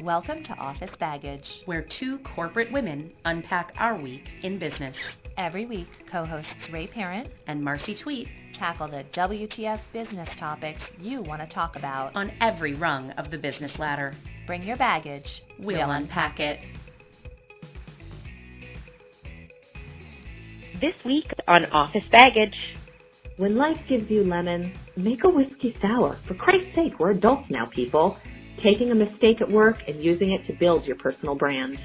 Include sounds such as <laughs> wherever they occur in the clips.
Welcome to Office Baggage. where two corporate women unpack our week in business. Every week, co hosts Ray Parent And Marcy Tweet tackle the WTF business topics you want to talk about. on every rung of the business ladder. Bring your baggage. We'll unpack it. This week on Office Baggage. When life gives you lemons, make a whiskey sour. For Christ's sake, we're adults now, people. Taking a mistake at work and using it to build your personal brand.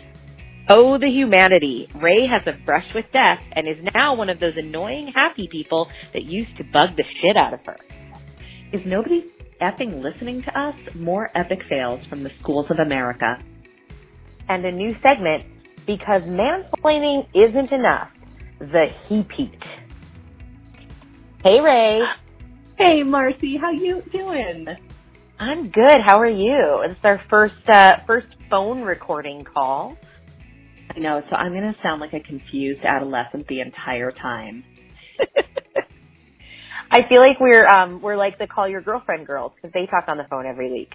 Oh, the humanity. Ray has a brush with death and is now one of those annoying happy people that used to bug the shit out of her. Is nobody effing listening to us? More epic fails from the schools of America. And a new segment, because mansplaining isn't enough, the he peat. Hey Ray. Hey, Marcy, how you doing? I'm good. How are you? It's our first, uh, first phone recording call. I know, so I'm going to sound like a confused adolescent the entire time. <laughs> I feel like we're, um, we're like the call your girlfriend girls because they talk on the phone every week.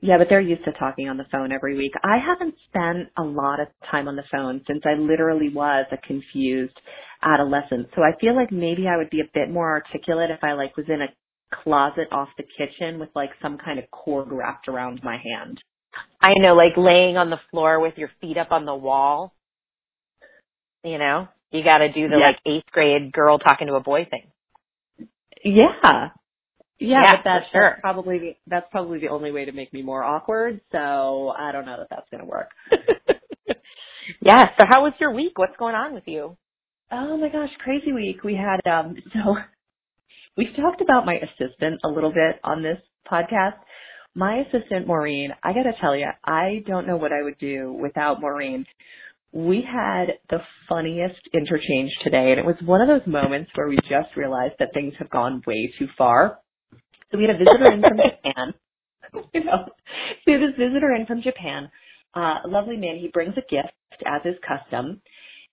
Yeah, but they're used to talking on the phone every week. I haven't spent a lot of time on the phone since I literally was a confused adolescent. So I feel like maybe I would be a bit more articulate if I like was in a closet off the kitchen with like some kind of cord wrapped around my hand. I know, like laying on the floor with your feet up on the wall. You know, you got to do the Yeah. like eighth grade girl talking to a boy thing. Yeah. Yeah, Yeah, but that's, sure. that's probably that's probably the only way to make me more awkward. So I don't know that that's going to work. <laughs> Yeah. So how was your week? What's going on with you? Oh my gosh, crazy week. We had um <laughs> so we've talked about my assistant a little bit on this podcast. My assistant Maureen, I got to tell you, I don't know what I would do without Maureen. We had the funniest interchange today and it was one of those moments where we just realized that things have gone way too far. So we had a visitor in from Japan. <laughs> You know, we had this visitor in from Japan. Uh, a lovely man. He brings a gift as is custom.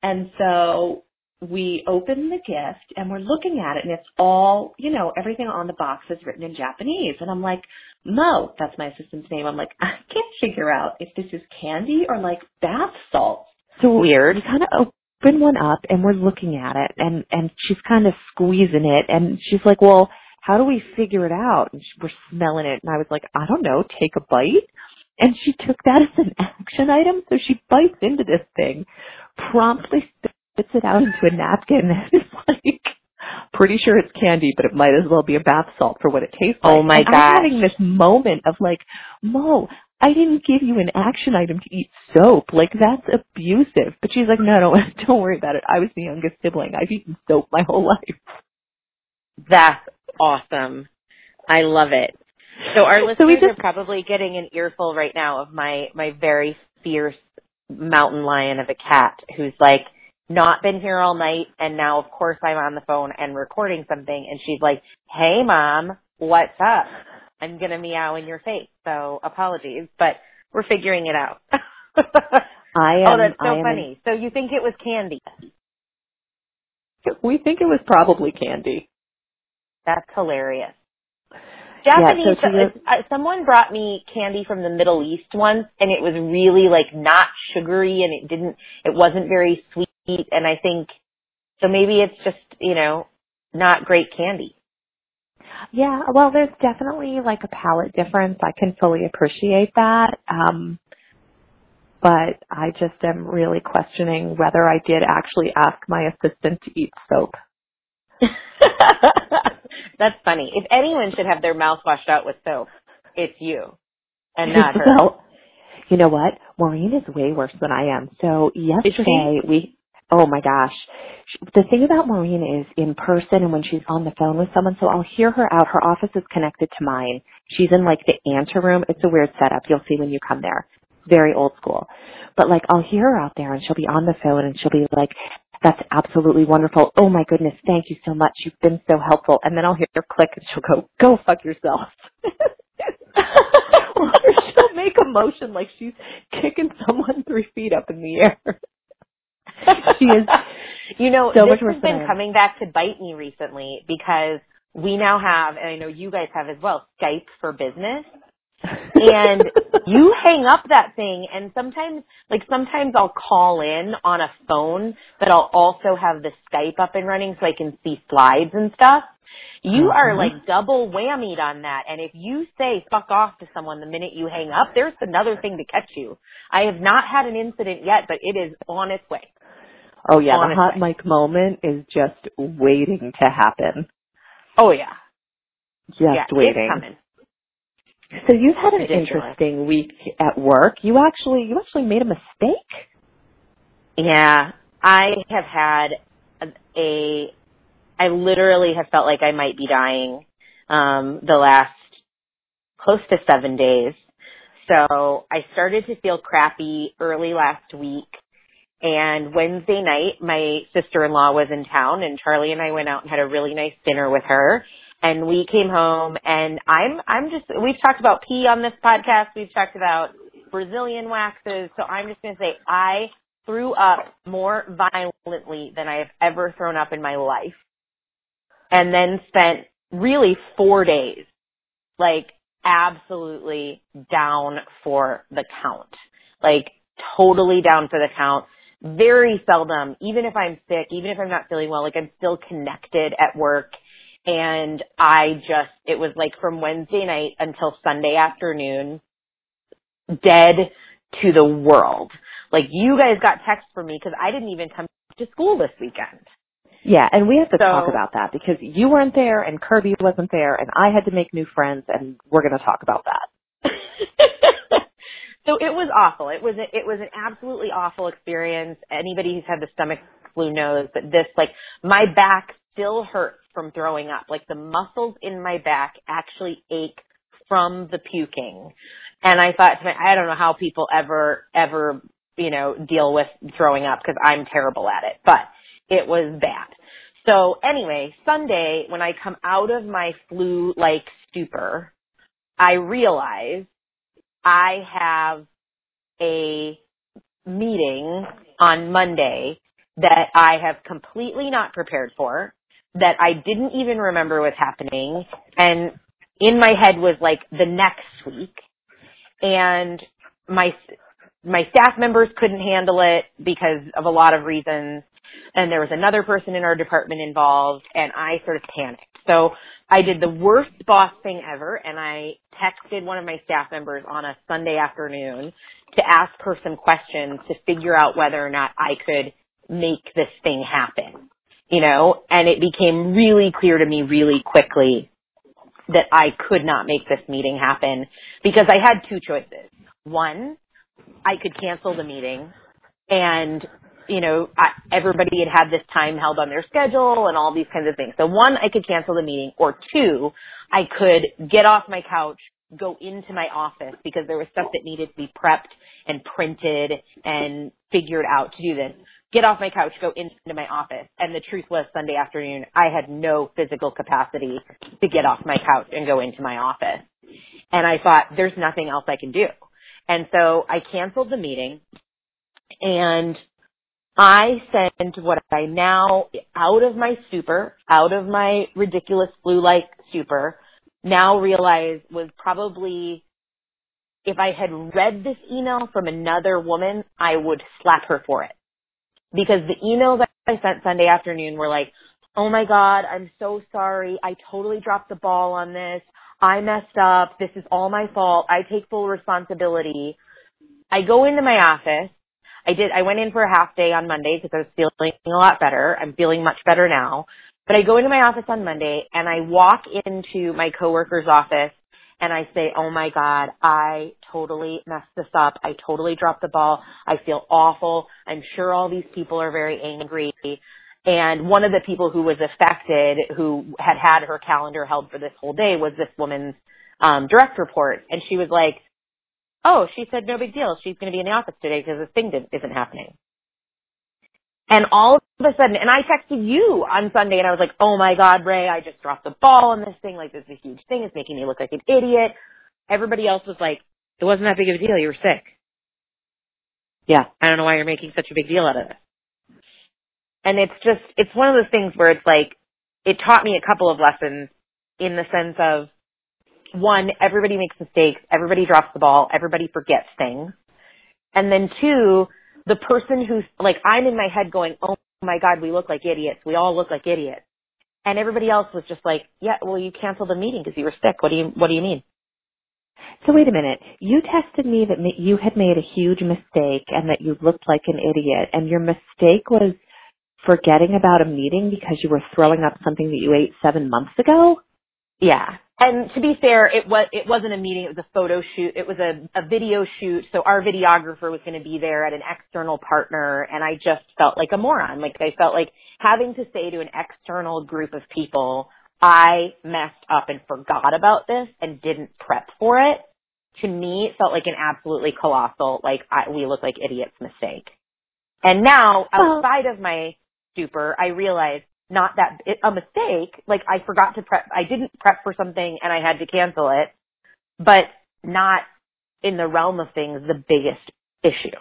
And so we open the gift and we're looking at it and it's all, you know, everything on the box is written in Japanese. And I'm like, Mo, that's my assistant's name. I'm like, I can't figure out if this is candy or like bath salts. So Weird. we kind of open one up and we're looking at it and, and she's kind of squeezing it and she's like, well, how do we figure it out? And she, we're smelling it and I was like, I don't know, take a bite. And she took that as an <laughs> action item. So she bites into this thing, promptly spits it out into a napkin <laughs> and is like, pretty sure it's candy, but it might as well be a bath salt for what it tastes oh like. Oh my god! I'm having this moment of like, Mo, I didn't give you an action item to eat soap. Like that's abusive. But she's like, no, no, <laughs> don't worry about it. I was the youngest sibling. I've eaten soap my whole <laughs> life. That's awesome. I love it. So our listeners So we just- are probably getting an earful right now of my my very fierce mountain lion of a cat who's like not been here all night and now of course I'm on the phone and recording something and she's like, "Hey mom, what's up?" I'm going to meow in your face. So apologies, but we're figuring it out. <laughs> I am. oh, that's so am funny. So you think it was candy? we think it was probably candy. That's hilarious. Yeah, Japanese. so to your- uh, someone brought me candy from the Middle East once, and it was really like not sugary, and it didn't. It wasn't very sweet, and I think so. Maybe it's just you know not great candy. Yeah, well, there's definitely like a palate difference. I can fully appreciate that. Um, but I just am really questioning whether I did actually ask my assistant to eat soap. <laughs> That's funny. If anyone should have their mouth washed out with soap, it's you, and not her. <laughs> Well, you know what? Maureen is way worse than I am. So yesterday we, oh my gosh. Sh- The thing about Maureen is in person and when she's on the phone with someone, so I'll hear her out. Her office is connected to mine. She's in like the anteroom. It's a weird setup. You'll see when you come there. Very old school. But like I'll hear her out there and she'll be on the phone and she'll be like, that's absolutely wonderful. Oh my goodness, thank you so much. You've been so helpful. And then I'll hear her click and she'll go, go fuck yourself. or <laughs> she'll make a motion like she's kicking someone three feet up in the air. <laughs> she is You know, So this has been coming back to bite me recently because we now have, and I know you guys have as well, Skype for business. and <laughs> you hang up that thing and sometimes like sometimes I'll call in on a phone but I'll also have the Skype up and running so I can see slides and stuff. You Mhm. are like double whammied on that and if you say fuck off to someone the minute you hang up, there's another thing to catch you. I have not had an incident yet, but it is on its way. Oh yeah, the hot mic moment is just waiting to happen. Oh yeah. Just yeah, waiting. It's coming. So you've had an Ridiculous. interesting week at work. You actually you actually made a mistake. Yeah, I have had a, a I literally have felt like I might be dying um the last close to 7 days. So, I started to feel crappy early last week and Wednesday night my sister-in-law was in town and Charlie and I went out and had a really nice dinner with her and we came home and I'm I'm just we've talked about pee on this podcast, we've talked about Brazilian waxes, so I'm just going to say I threw up more violently than I have ever thrown up in my life. And then spent really four days, like absolutely down for the count. Like totally down for the count. Very seldom, even if I'm sick, even if I'm not feeling well, like I'm still connected at work. And I just, it was like from Wednesday night until Sunday afternoon, dead to the world. Like you guys got texts from me because I didn't even come to school this weekend. Yeah, and we have to So- talk about that because you weren't there and Kirby wasn't there and I had to make new friends and we're going to talk about that. <laughs> so it was awful. It was it was an absolutely awful experience. Anybody who's had the stomach flu knows that this like my back still hurts from throwing up. Like the muscles in my back actually ache from the puking. And I thought to my, I don't know how people ever ever you know deal with throwing up because I'm terrible at it, but it was bad. So anyway, Sunday when I come out of my flu like stupor, I realize I have a meeting on Monday that I have completely not prepared for, that I didn't even remember was happening, and in my head was like the next week, and my my staff members couldn't handle it because of a lot of reasons, and there was another person in our department involved, and I sort of panicked. So I did the worst boss thing ever and I texted one of my staff members on a Sunday afternoon to ask her some questions to figure out whether or not I could make this thing happen. You know, and it became really clear to me really quickly that I could not make this meeting happen because I had two choices. One, I could cancel the meeting and you know, I, everybody had had this time held on their schedule and all these kinds of things. So one, I could cancel the meeting, or two, I could get off my couch, go into my office because there was stuff that needed to be prepped and printed and figured out to do this. Get off my couch, go into my office. And the truth was Sunday afternoon, I had no physical capacity to get off my couch and go into my office. And I thought, there's nothing else I can do. And so I canceled the meeting and I sent what I now, out of my super, out of my ridiculous flu-like super, now realize was probably, if I had read this email from another woman, I would slap her for it. Because the emails I sent Sunday afternoon were like, oh my god, I'm so sorry, I totally dropped the ball on this, I messed up, this is all my fault, I take full responsibility. I go into my office, I did, I went in for a half day on Monday because I was feeling a lot better. I'm feeling much better now. But I go into my office on Monday and I walk into my coworker's office and I say, oh my God, I totally messed this up. I totally dropped the ball. I feel awful. I'm sure all these people are very angry. And one of the people who was affected, who had had her calendar held for this whole day was this woman's um, direct report. And she was like, oh, she said no big deal. She's going to be in the office today because this thing didn't, isn't happening. And all of a sudden, and I texted you on Sunday and I was like, oh my God, Ray, I just dropped the ball on this thing. Like this is a huge thing. It's making me look like an idiot. Everybody else was like, it wasn't that big of a deal. You were sick. Yeah. I don't know why you're making such a big deal out of this. And it's just, it's one of those things where it's like, it taught me a couple of lessons in the sense of one, everybody makes mistakes, everybody drops the ball, everybody forgets things. And then two, the person who's like, I'm in my head going, oh my God, we look like idiots. We all look like idiots. And everybody else was just like, yeah, well, you canceled the meeting because you were sick. What do you, what do you mean? So wait a minute. You tested me that you had made a huge mistake and that you looked like an idiot and your mistake was forgetting about a meeting because you were throwing up something that you ate seven months ago? Yeah. And to be fair, it was it wasn't a meeting. It was a photo shoot. It was a, a video shoot. So our videographer was going to be there at an external partner, and I just felt like a moron. Like I felt like having to say to an external group of people, "I messed up and forgot about this and didn't prep for it." To me, it felt like an absolutely colossal, like I, we look like idiots mistake. And now, oh. outside of my stupor, I realized not that a mistake. Like I forgot to prep, I didn't prep for something and I had to cancel it, but not in the realm of things the biggest issue.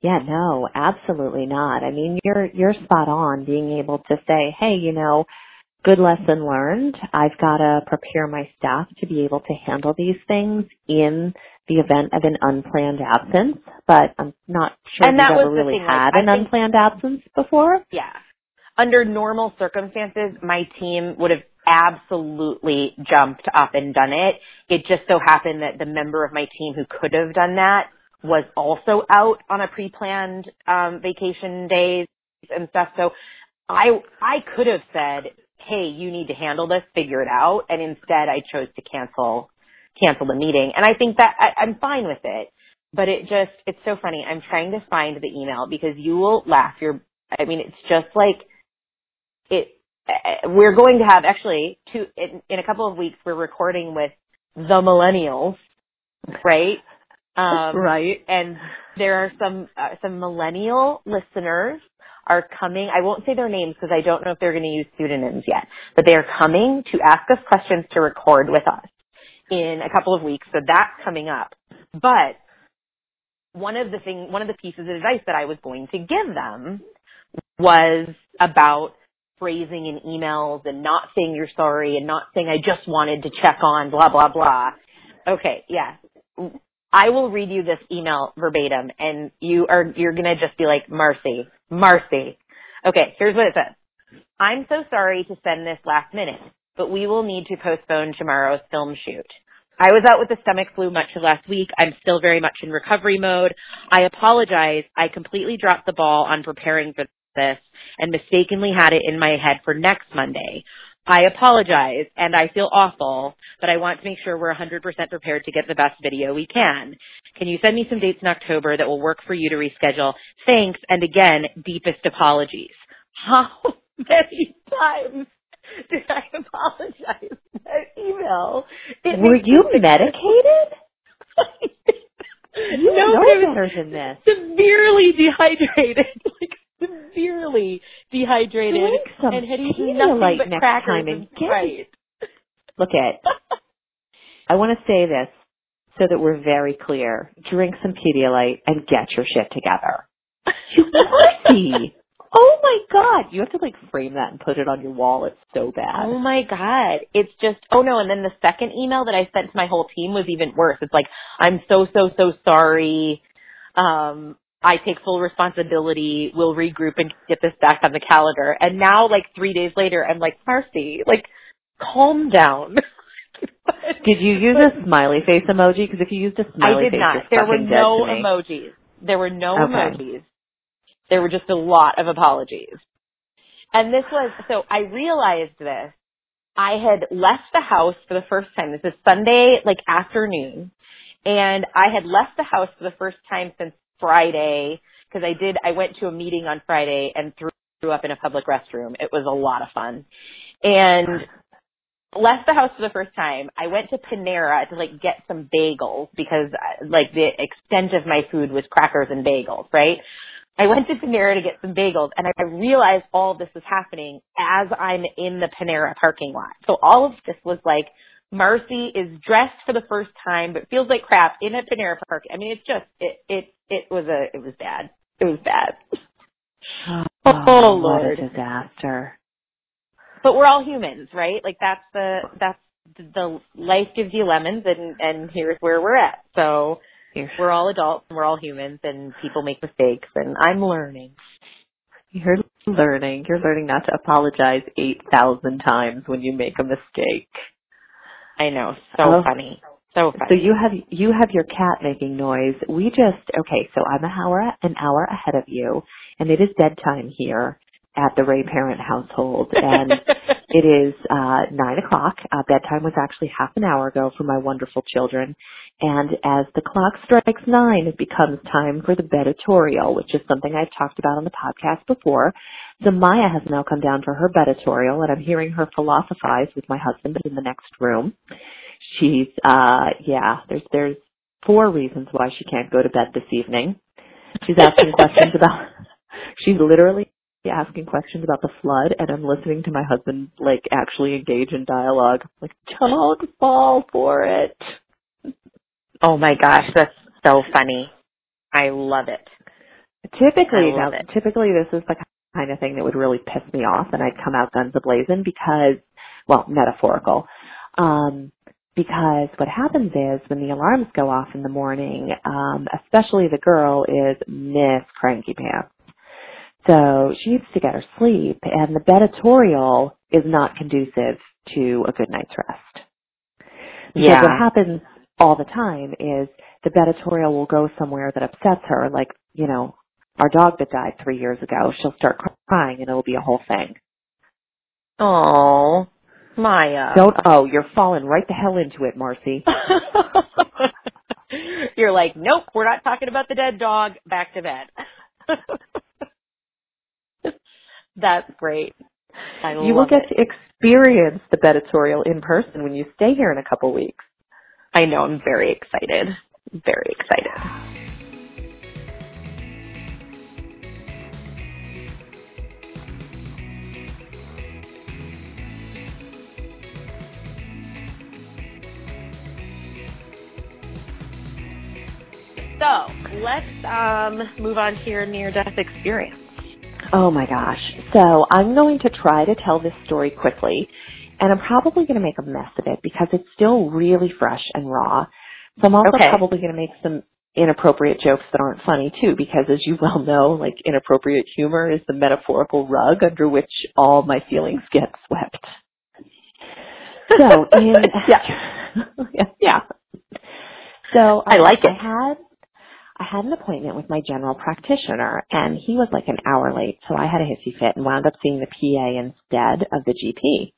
Yeah, no, absolutely not. I mean, you're you're spot on being able to say, "Hey, you know, good lesson learned. I've got to prepare my staff to be able to handle these things in the event of an unplanned absence." But I'm not sure and that ever really thing, had like, an unplanned absence before. Yeah under normal circumstances, my team would have absolutely jumped up and done it. It just so happened that the member of my team who could have done that was also out on a pre-planned um, vacation days and stuff. So I I could have said, "Hey, you need to handle this, figure it out," and instead I chose to cancel cancel the meeting. And I think that I, I'm fine with it. But it just it's so funny. I'm trying to find the email because you will laugh. You're I mean, it's just like it uh, we're going to have actually two in, in, a couple of weeks we're recording with the millennials right? Um, right. and there are some uh, some millennial listeners are coming. I won't say their names because i don't know if they're going to use pseudonyms yet but they are coming to ask us questions to record with us in a couple of weeks so that's coming up. But one of the thing one of the pieces of advice that i was going to give them was about phrasing in emails and not saying you're sorry and not saying I just wanted to check on blah blah blah. Okay, yeah. I will read you this email verbatim and you are you're going to just be like Marcy, Marcy. Okay, here's what it says. I'm so sorry to send this last minute, but we will need to postpone tomorrow's film shoot. I was out with the stomach flu much of last week. I'm still very much in recovery mode. I apologize. I completely dropped the ball on preparing for this and mistakenly had it in my head for next Monday. I apologize and I feel awful, but I want to make sure we're 100% prepared to get the best video we can. Can you send me some dates in October that will work for you to reschedule? Thanks, and again, deepest apologies. <laughs> How many times did I apologize in that email? It Were you medicated? <laughs> you no, know better than this. Severely dehydrated. <laughs> dehydrated and had eaten nothing but next crackers time and right. <laughs> Look at. <laughs> I want to say this so that we're very clear. Drink some Pedialyte and get your shit together. You <laughs> mercy. Oh my god. You have to like frame that and put it on your wall. It's so bad. Oh my god. It's just, oh no. And then the second email that I sent to my whole team was even worse. It's like, I'm so, so, so sorry. Um, I take full responsibility. We'll regroup and get this back on the calendar. And now, like three days later, I'm like, Marcy, like, calm down. <laughs> did you use a smiley face emoji? Because if you used a smiley face, I did face, not. There were no emojis. There were no okay. emojis. There were just a lot of apologies. And this was, so I realized this. I had left the house for the first time. This is Sunday, like afternoon. And I had left the house for the first time since Friday because I did I went to a meeting on Friday and threw up in a public restroom. It was a lot of fun. And left the house for the first time. I went to Panera to like get some bagels because uh, like the extent of my food was crackers and bagels, right? I went to Panera to get some bagels and I realized all this was happening as I'm in the Panera parking lot. So all of this was like Marcy is dressed for the first time but feels like crap in a Panera park. I mean, it's just it it it was a it was bad. It was bad. Oh, oh Lord, what a disaster. But we're all humans, right? Like that's the that's the life gives you lemons and and here's where we're at. So we're all adults and we're all humans and people make mistakes and I'm learning. You're learning. You're learning not to apologize 8,000 times when you make a mistake. I know. So Oh. funny. So funny. So you have you have your cat making noise. We just okay. So I'm an hour an hour ahead of you, and it is bedtime here at the Ray Parent household, and <laughs> it is uh nine o'clock. Uh, bedtime was actually half an hour ago for my wonderful children, and as the clock strikes nine, it becomes time for the bedatorial, which is something I've talked about on the podcast before. So Maya has now come down for her bedatorial, and I'm hearing her philosophize with my husband in the next room. She's uh yeah, there's there's four reasons why she can't go to bed this evening. She's asking <laughs> questions about she's literally asking questions about the flood and I'm listening to my husband like actually engage in dialogue. Like, don't fall for it. oh my gosh, that's so funny. I love it. Typically I now it. typically this is the kind of thing that would really piss me off and I'd come out guns a blazing because well, metaphorical. Um because what happens is when the alarms go off in the morning, um, especially the girl is Miss Cranky Pants. So she needs to get her sleep and the bedatorial is not conducive to a good night's rest. Because Yeah. what happens all the time is the bedatorial will go somewhere that upsets her, like, you know, our dog that died three years ago, she'll start crying and it'll be a whole thing. Oh, Maya. Uh, Don't, oh, you're falling right the hell into it, Marcy. <laughs> You're like, nope, we're not talking about the dead dog. Back to bed. <laughs> That's great. I you will get it. to experience the bedatorial in person when you stay here in a couple weeks. I know. I'm very excited. Very excited. So let's um, move on to your near-death experience. Oh my gosh. So I'm going to try to tell this story quickly, and I'm probably going to make a mess of it because it's still really fresh and raw. So I'm also Okay. probably going to make some inappropriate jokes that aren't funny too, because as you well know, like inappropriate humor is the metaphorical rug under which all my feelings get swept. So in <laughs> <laughs> yeah, yeah. So I like it. I had I had an appointment with my general practitioner and he was like an hour late, so I had a hissy fit and wound up seeing the PA instead of the GP.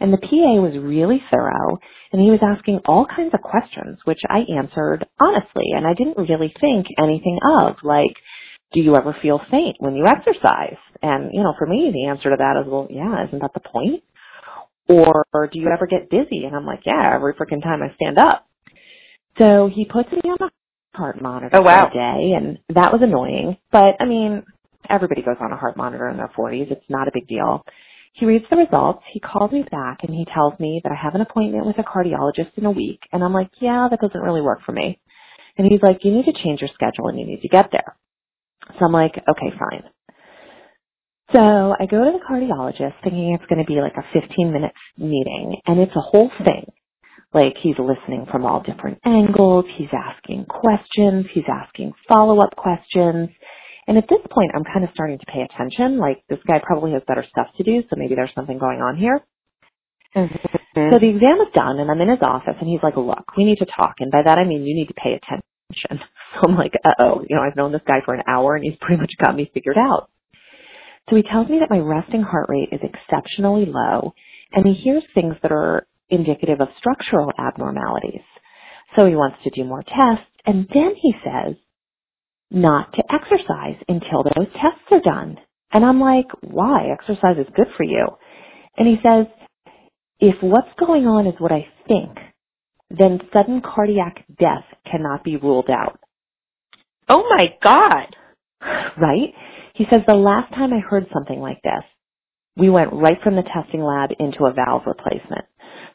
And the PA was really thorough and he was asking all kinds of questions, which I answered honestly and I didn't really think anything of, like, do you ever feel faint when you exercise? And, you know, for me, the answer to that is, well, yeah, isn't that the point? Or, or do you ever get dizzy? And I'm like, yeah, every freaking time I stand up. So he puts me on a heart monitor Oh, wow. for a day, and that was annoying. But I mean, everybody goes on a heart monitor in their 40s. It's not a big deal. He reads the results. He calls me back, and he tells me that I have an appointment with a cardiologist in a week. And I'm like, yeah, that doesn't really work for me. And he's like, you need to change your schedule, and you need to get there. So I'm like, okay, fine. So I go to the cardiologist thinking it's going to be like a 15 minute meeting and it's a whole thing. Like he's listening from all different angles, he's asking questions, he's asking follow up questions. And at this point I'm kind of starting to pay attention, like this guy probably has better stuff to do, so maybe there's something going on here. Mm-hmm. So the exam is done and I'm in his office and he's like, look, we need to talk. And by that I mean you need to pay attention. <laughs> So I'm like, uh oh, you know, I've known this guy for an hour and he's pretty much got me figured out. So he tells me that my resting heart rate is exceptionally low and he hears things that are indicative of structural abnormalities. So he wants to do more tests and then he says not to exercise until those tests are done. And I'm like, why? Exercise is good for you. And he says, if what's going on is what I think, then sudden cardiac death cannot be ruled out. Oh my God. Right? He says the last time I heard something like this, we went right from the testing lab into a valve replacement.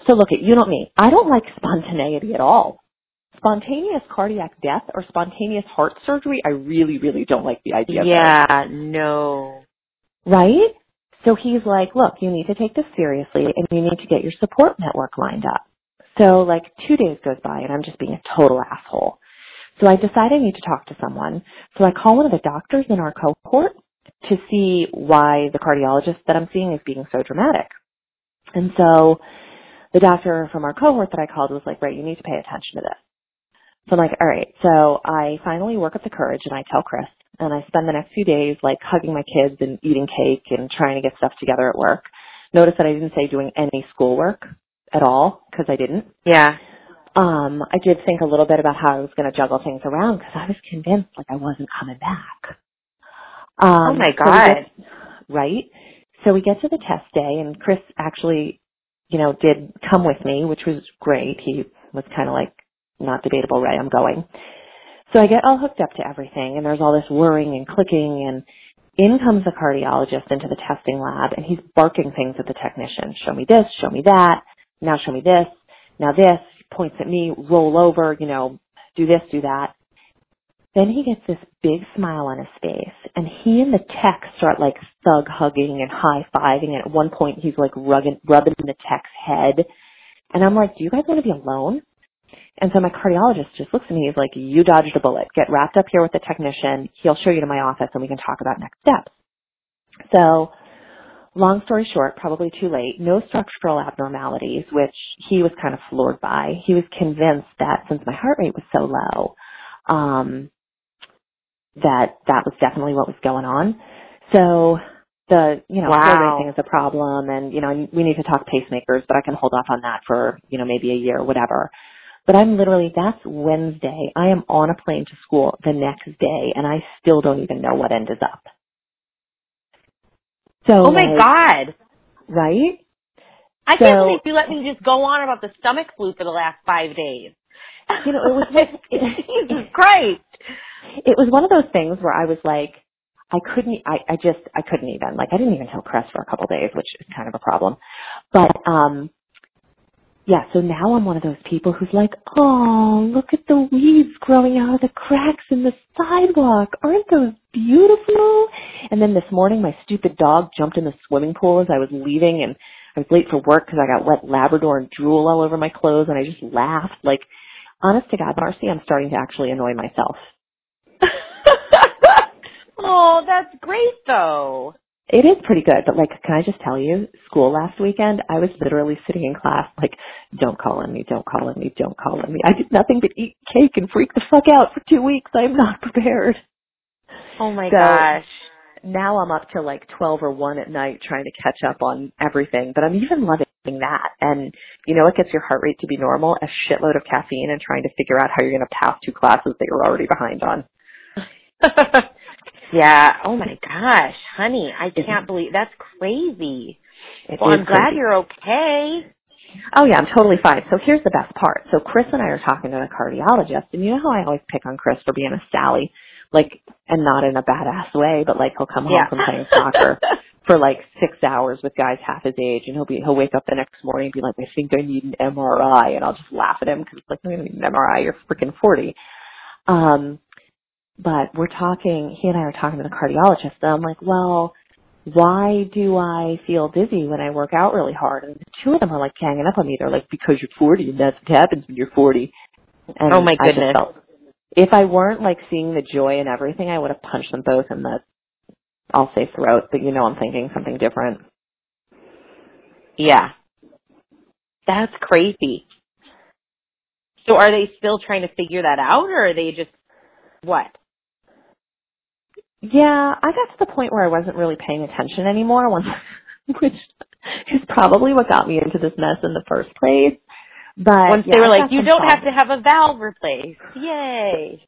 So look at you know me. I don't like spontaneity at all. Spontaneous cardiac death or spontaneous heart surgery, I really, really don't like the idea of. those. Yeah, no. Right? So he's like, look, you need to take this seriously and you need to get your support network lined up. So like two days goes by and I'm just being a total asshole. So I decide I need to talk to someone. So I call one of the doctors in our cohort to see why the cardiologist that I'm seeing is being so dramatic. And so the doctor from our cohort that I called was like, right, you need to pay attention to this. So I'm like, all right. So I finally work up the courage and I tell Chris and I spend the next few days like hugging my kids and eating cake and trying to get stuff together at work. Notice that I didn't say doing any schoolwork at all because I didn't. Yeah. Um, I did think a little bit about how I was going to juggle things around because I was convinced like I wasn't coming back. Um, oh my so god. get- right? So we get to the test day and Chris actually, you know, did come with me, which was great. He was kind of like, not debatable, right? I'm going. So I get all hooked up to everything and there's all this whirring and clicking and in comes the cardiologist into the testing lab and he's barking things at the technician. Show me this, show me that, now show me this, now this, points at me, roll over, you know, do this, do that. Then he gets this big smile on his face and he and the tech start like thug hugging and high fiving and at one point he's like rubbing, rubbing the tech's head. And I'm like, do you guys want to be alone? And so my cardiologist just looks at me, he's like, you dodged a bullet. Get wrapped up here with the technician. He'll show you to my office and we can talk about next steps. So long story short, probably too late, no structural abnormalities, which he was kind of floored by. He was convinced that since my heart rate was so low, um, that that was definitely what was going on. So the, you know, Wow. flow racing is a problem and, you know, we need to talk pacemakers, but I can hold off on that for, you know, maybe a year, or whatever. But I'm literally, that's Wednesday. I am on a plane to school the next day and I still don't even know what end is up. So, Oh my like, god. right? I So- can't believe you let me just go on about the stomach flu for the last five days. You know, it was like, <laughs> <laughs> Jesus <laughs> Christ. it was one of those things where I was like, I couldn't, I, I just, I couldn't even, like, I didn't even tell Chris for a couple days, which is kind of a problem. But, um, yeah, so now I'm one of those people who's like, oh, look at the weeds growing out of the cracks in the sidewalk. Aren't those beautiful? And then this morning my stupid dog jumped in the swimming pool as I was leaving and I was late for work because I got wet Labrador and drool all over my clothes and I just laughed. Like, honest to God, Marcy, I'm starting to actually annoy myself. <laughs> oh, that's great though. It is pretty good, but like, can I just tell you, school last weekend, I was literally sitting in class like, don't call on me, don't call on me, don't call on me. I did nothing but eat cake and freak the fuck out for two weeks. I am not prepared. Oh my So- gosh. Now I'm up to like 12 or 1 at night trying to catch up on everything, but I'm even loving that. And you know what gets your heart rate to be normal? A shitload of caffeine and trying to figure out how you're going to pass two classes that you're already behind on. <laughs> yeah. Oh my gosh, honey, I can't believe that's crazy. It Well, I'm glad you're okay. Oh yeah, I'm totally fine. So here's the best part. So Chris and I are talking to the cardiologist, and you know how I always pick on Chris for being a Sally, like, and not in a badass way, but like he'll come home Yeah. from playing soccer <laughs> for like six hours with guys half his age, and he'll be he'll wake up the next morning and be like, I think I need an MRI, and I'll just laugh at him because it's like, you don't need an MRI, you're freaking forty. Um, but we're talking. He and I are talking to the cardiologist, and I'm like, well why do I feel dizzy when I work out really hard? And the two of them are like ganging up on me. They're like, because you're 40 and that's what happens when you're 40. And Oh, my I just goodness. felt, if I weren't like seeing the joy in everything, I would have punched them both in the, I'll say throat, but you know I'm thinking something different. Yeah. That's crazy. So are they still trying to figure that out or are they just what? Yeah, I got to the point where I wasn't really paying attention anymore, once, <laughs> which is probably what got me into this mess in the first place. But Once yeah, they were like, you don't have to have a valve replaced. Yay.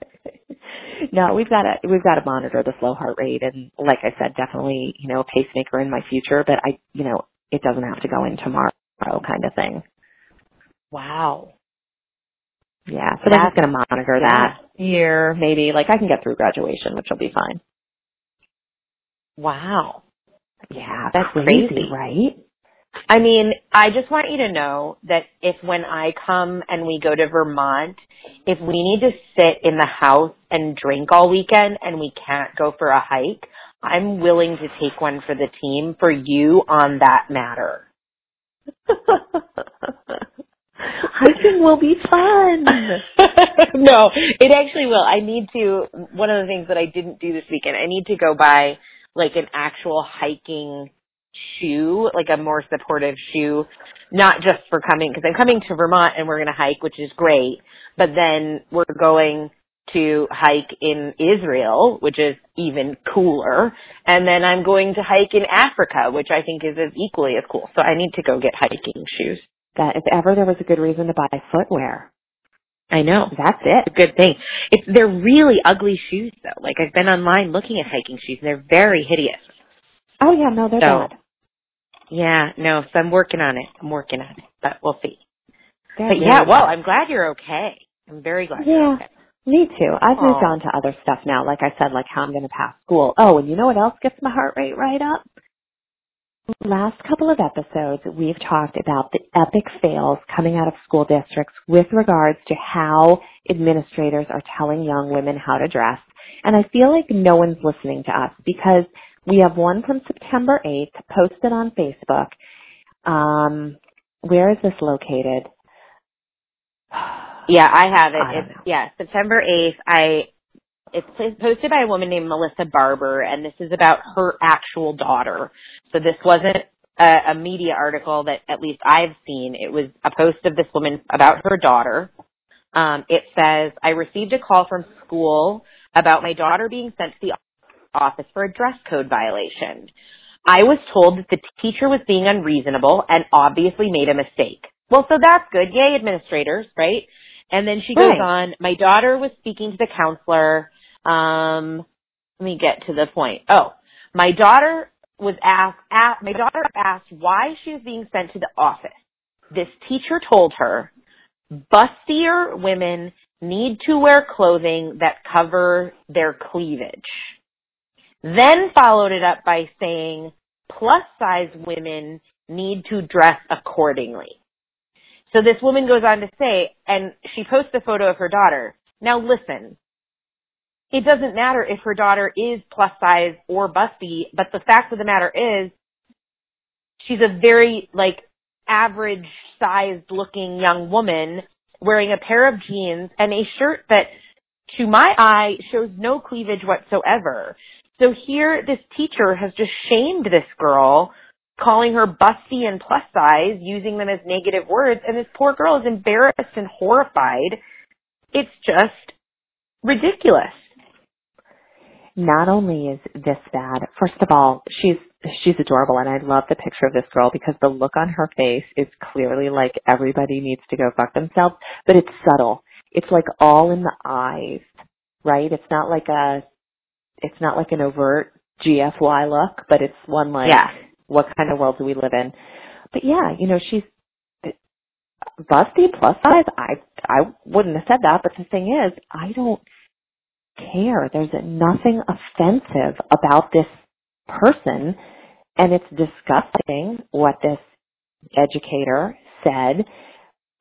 <laughs> no, we've got to we've got to monitor the slow heart rate, and like I said, definitely you know a pacemaker in my future. But I, you know, it doesn't have to go in tomorrow, kind of thing. Wow. Yeah, so they're That's- just going to monitor that year, maybe. Like I can get through graduation, which will be fine. Wow. Yeah, That's crazy, crazy. right? I mean, I just want you to know that if when I come and we go to Vermont, if we need to sit in the house and drink all weekend and we can't go for a hike, I'm willing to take one for the team for you on that matter. <laughs> hiking will be fun. <laughs> no, it actually will. I need to. One of the things that I didn't do this weekend, I need to go buy like an actual hiking shoe, like a more supportive shoe, not just for coming because I'm coming to Vermont and we're going to hike, which is great. But then we're going to hike in Israel, which is even cooler. And then I'm going to hike in Africa, which I think is as equally as cool. So I need to go get hiking shoes. That if ever there was a good reason to buy footwear. I know. That's it. It's a good thing. It's they're really ugly shoes though. Like I've been online looking at hiking shoes. And they're very hideous. Oh yeah, no, they're So- bad. Yeah, no, so I'm working on it. I'm working on it. But we'll see. They're But yeah, well. I'm glad you're okay. I'm very glad Yeah. you're okay. Me too. I've moved on to other stuff now. Like I said, like how I'm going to pass school. Oh, and you know what else gets my heart rate right up? Last couple of episodes, we've talked about the epic fails coming out of school districts with regards to how administrators are telling young women how to dress. And I feel like no one's listening to us because we have one from September 8th posted on Facebook. Um, where is this located? Yeah, I have it. I It's, know. yeah, September 8th. I, it's posted by a woman named Melissa Barber and this is about her actual daughter. So this wasn't a, a media article that at least I've seen. It was a post of this woman about her daughter. Um, it says, I received a call from school about my daughter being sent to the office for a dress code violation. I was told that the teacher was being unreasonable and obviously made a mistake. Well, so that's good. Yay, administrators, right? And then she goes Right. on, my daughter was speaking to the counselor. Um, let me get to the point. Oh, my daughter was asked, asked, my daughter asked why she was being sent to the office. This teacher told her, bustier women need to wear clothing that cover their cleavage. Then followed it up by saying, plus size women need to dress accordingly. So this woman goes on to say, and she posts a photo of her daughter. Now listen, it doesn't matter if her daughter is plus size or busty, but the fact of the matter is, she's a very, like, average sized looking young woman wearing a pair of jeans and a shirt that, to my eye, shows no cleavage whatsoever. So here, this teacher has just shamed this girl calling her busty and plus size, using them as negative words, and this poor girl is embarrassed and horrified. It's just ridiculous. not only is this bad, first of all, she's she's adorable and I love the picture of this girl because the look on her face is clearly like everybody needs to go fuck themselves, but it's subtle. It's like all in the eyes, right? It's not like a it's not like an overt GFY look, but it's one like Yeah. what kind of world do we live in? But yeah, you know, she's busty plus size. I I wouldn't have said that, but the thing is, I don't care. There's nothing offensive about this person, and it's disgusting what this educator said.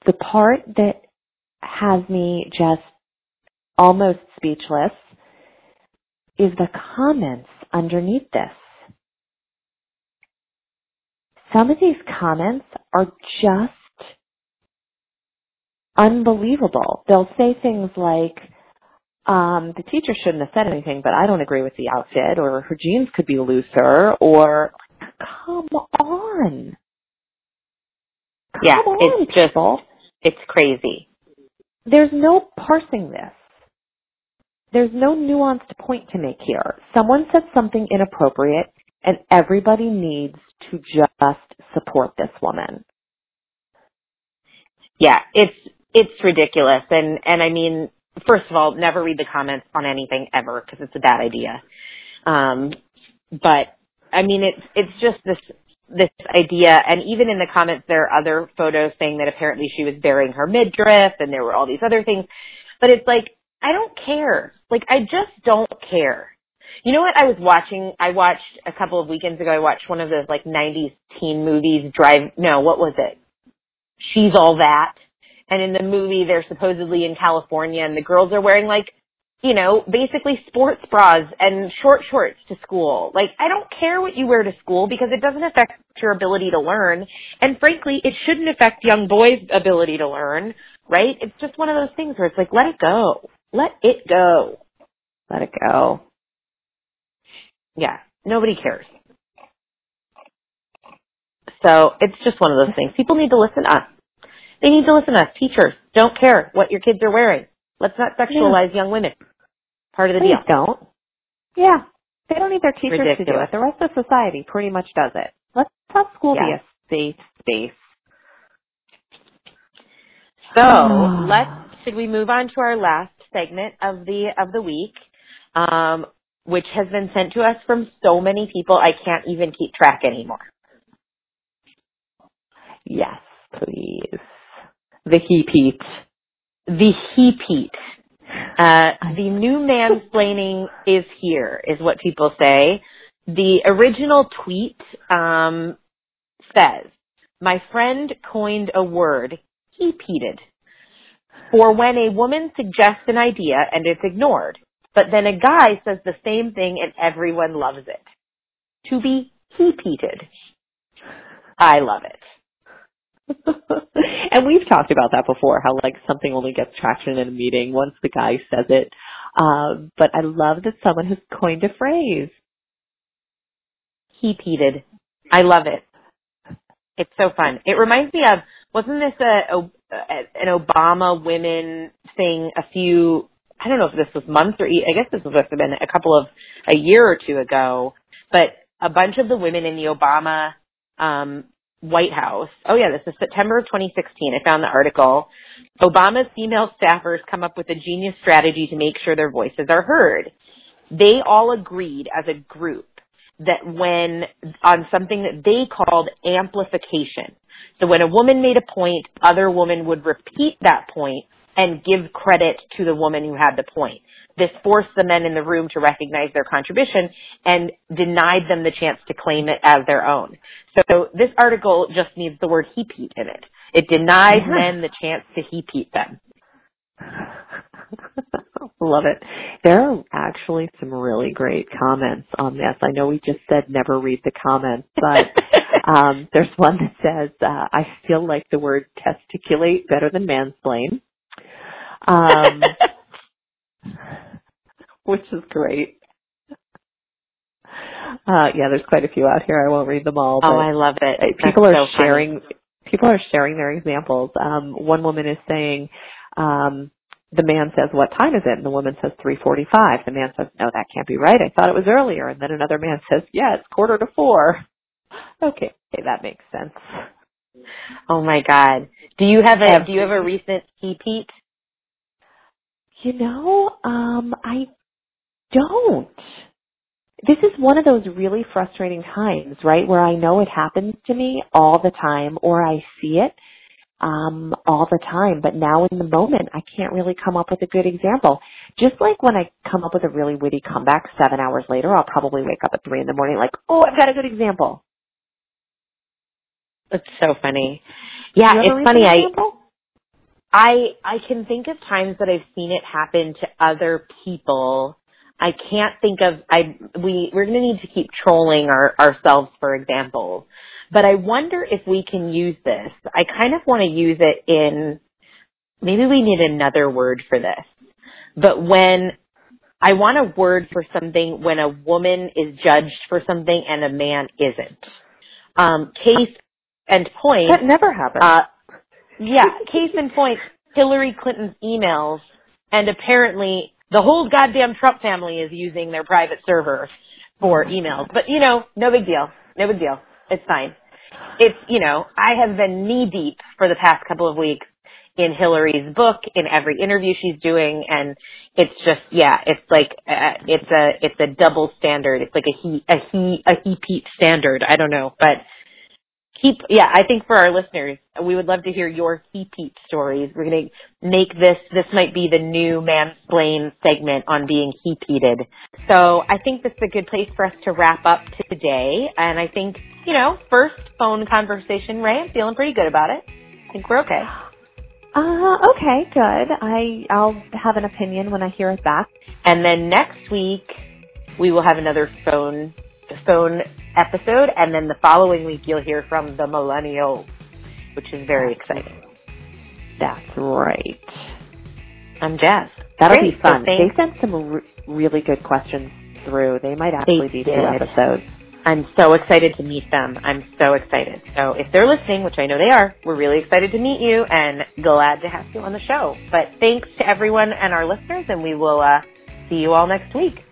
The part that has me just almost speechless is the comments underneath this. Some of these comments are just unbelievable. They'll say things like, um, the teacher shouldn't have said anything, but I don't agree with the outfit, or her jeans could be looser, or come on. Come Yeah, on, it's just- It's crazy. There's no parsing this. There's no nuanced point to make here. Someone said something inappropriate, and everybody needs to just support this woman. Yeah, it's it's ridiculous, and and I mean, first of all, never read the comments on anything ever because it's a bad idea. Um, but I mean, it's it's just this this idea, and even in the comments, there are other photos saying that apparently she was burying her midriff, and there were all these other things. But it's like I don't care. Like I just don't care. You know what? I was watching. I watched a couple of weekends ago. I watched one of those like '90s teen movies. Drive. No, what was it? She's all that. And in the movie, they're supposedly in California, and the girls are wearing like you know, basically sports bras and short shorts to school. Like, I don't care what you wear to school because it doesn't affect your ability to learn. And frankly, it shouldn't affect young boys' ability to learn, right? It's just one of those things where it's like, let it go. Let it go. Let it go. Yeah. Nobody cares. So it's just one of those things. People need to listen to us. They need to listen to us. Teachers don't care what your kids are wearing. Let's not sexualize yeah. young women. Part of the Please deal. don't. Yeah. They don't need their teachers Ridiculous. to do it. The rest of society pretty much does it. Let's have school Yeah. be a safe space. So <sighs> let's should we move on to our last segment of the of the week, um, which has been sent to us from so many people I can't even keep track anymore. Yes, please. The heat. The heap heat. Uh, the new mansplaining is here, is what people say. The original tweet um, says, "My friend coined a word, hepeated, for when a woman suggests an idea and it's ignored, but then a guy says the same thing and everyone loves it. To be hepeated. I love it." <laughs> and we've talked about that before, how like something only gets traction in a meeting once the guy says it. Um, but I love that someone has coined a phrase. Hepeated. I love it. It's so fun. It reminds me of wasn't this a, a an Obama women thing a few I don't know if this was months or I guess this must have been a couple of a year or two ago, but a bunch of the women in the Obama um White House. Oh yeah, this is September of 2016. I found the article. Obama's female staffers come up with a genius strategy to make sure their voices are heard. They all agreed as a group that when on something that they called amplification. So when a woman made a point, other women would repeat that point and give credit to the woman who had the point. This forced the men in the room to recognize their contribution and denied them the chance to claim it as their own. So this article just needs the word hepeat in it. It denies Yeah. men the chance to hepeat them. <laughs> Love it. There are actually some really great comments on this. I know we just said never read the comments, but <laughs> um, there's one that says, uh, I still like the word testiculate better than mansplain. Um, <laughs> which is great. Uh, yeah, there's quite a few out here. I won't read them all. oh, I love it. That's people are so funny. sharing people are sharing their examples um one woman is saying um the man says what time is it and the woman says 3:45 the man says no that can't be right i thought it was earlier and then another man says yeah it's quarter to 4 okay that makes sense Oh my god. Do you have a do you have a recent hepeat? you know um i don't this is one of those really frustrating times, right, where I know it happens to me all the time or I see it um all the time, but now in the moment I can't really come up with a good example. Just like when I come up with a really witty comeback seven hours later, I'll probably wake up at three in the morning like, oh, I've got a good example. It's so funny. Yeah, Do you have a it's funny. recent I? I I can think of times that I've seen it happen to other people. I can't think of I we we're going to need to keep trolling our ourselves for examples. But I wonder if we can use this. I kind of want to use it in maybe we need another word for this. But when I want a word for something when a woman is judged for something and a man isn't. Um case and point That never happens. uh, yeah, case in point, Hillary Clinton's emails, and apparently the whole goddamn Trump family is using their private server for emails. But you know, no big deal. No big deal. It's fine. It's, you know, I have been knee deep for the past couple of weeks in Hillary's book, in every interview she's doing, and it's just, yeah, it's like, uh, it's a, it's a double standard. It's like a he, a he, a he Pete standard. I don't know, but keep yeah i think for our listeners we would love to hear your hepeat stories we're going to make this this might be the new mansplain segment on being hepeated. so i think this is a good place for us to wrap up today and i think you know first phone conversation ray i'm feeling pretty good about it i think we're okay <gasps> Uh, okay, good. I I'll have an opinion when I hear it back. And then next week we will have another phone phone episode, and then the following week you'll hear from the millennials, which is very exciting. That's right. I'm Jess. That'll Great. be fun. So they sent some re- really good questions through. They might actually They be two did. episodes. I'm so excited to meet them. I'm so excited. So if they're listening, which I know they are, we're really excited to meet you and glad to have you on the show. But thanks to everyone and our listeners, and we will uh, see you all next week.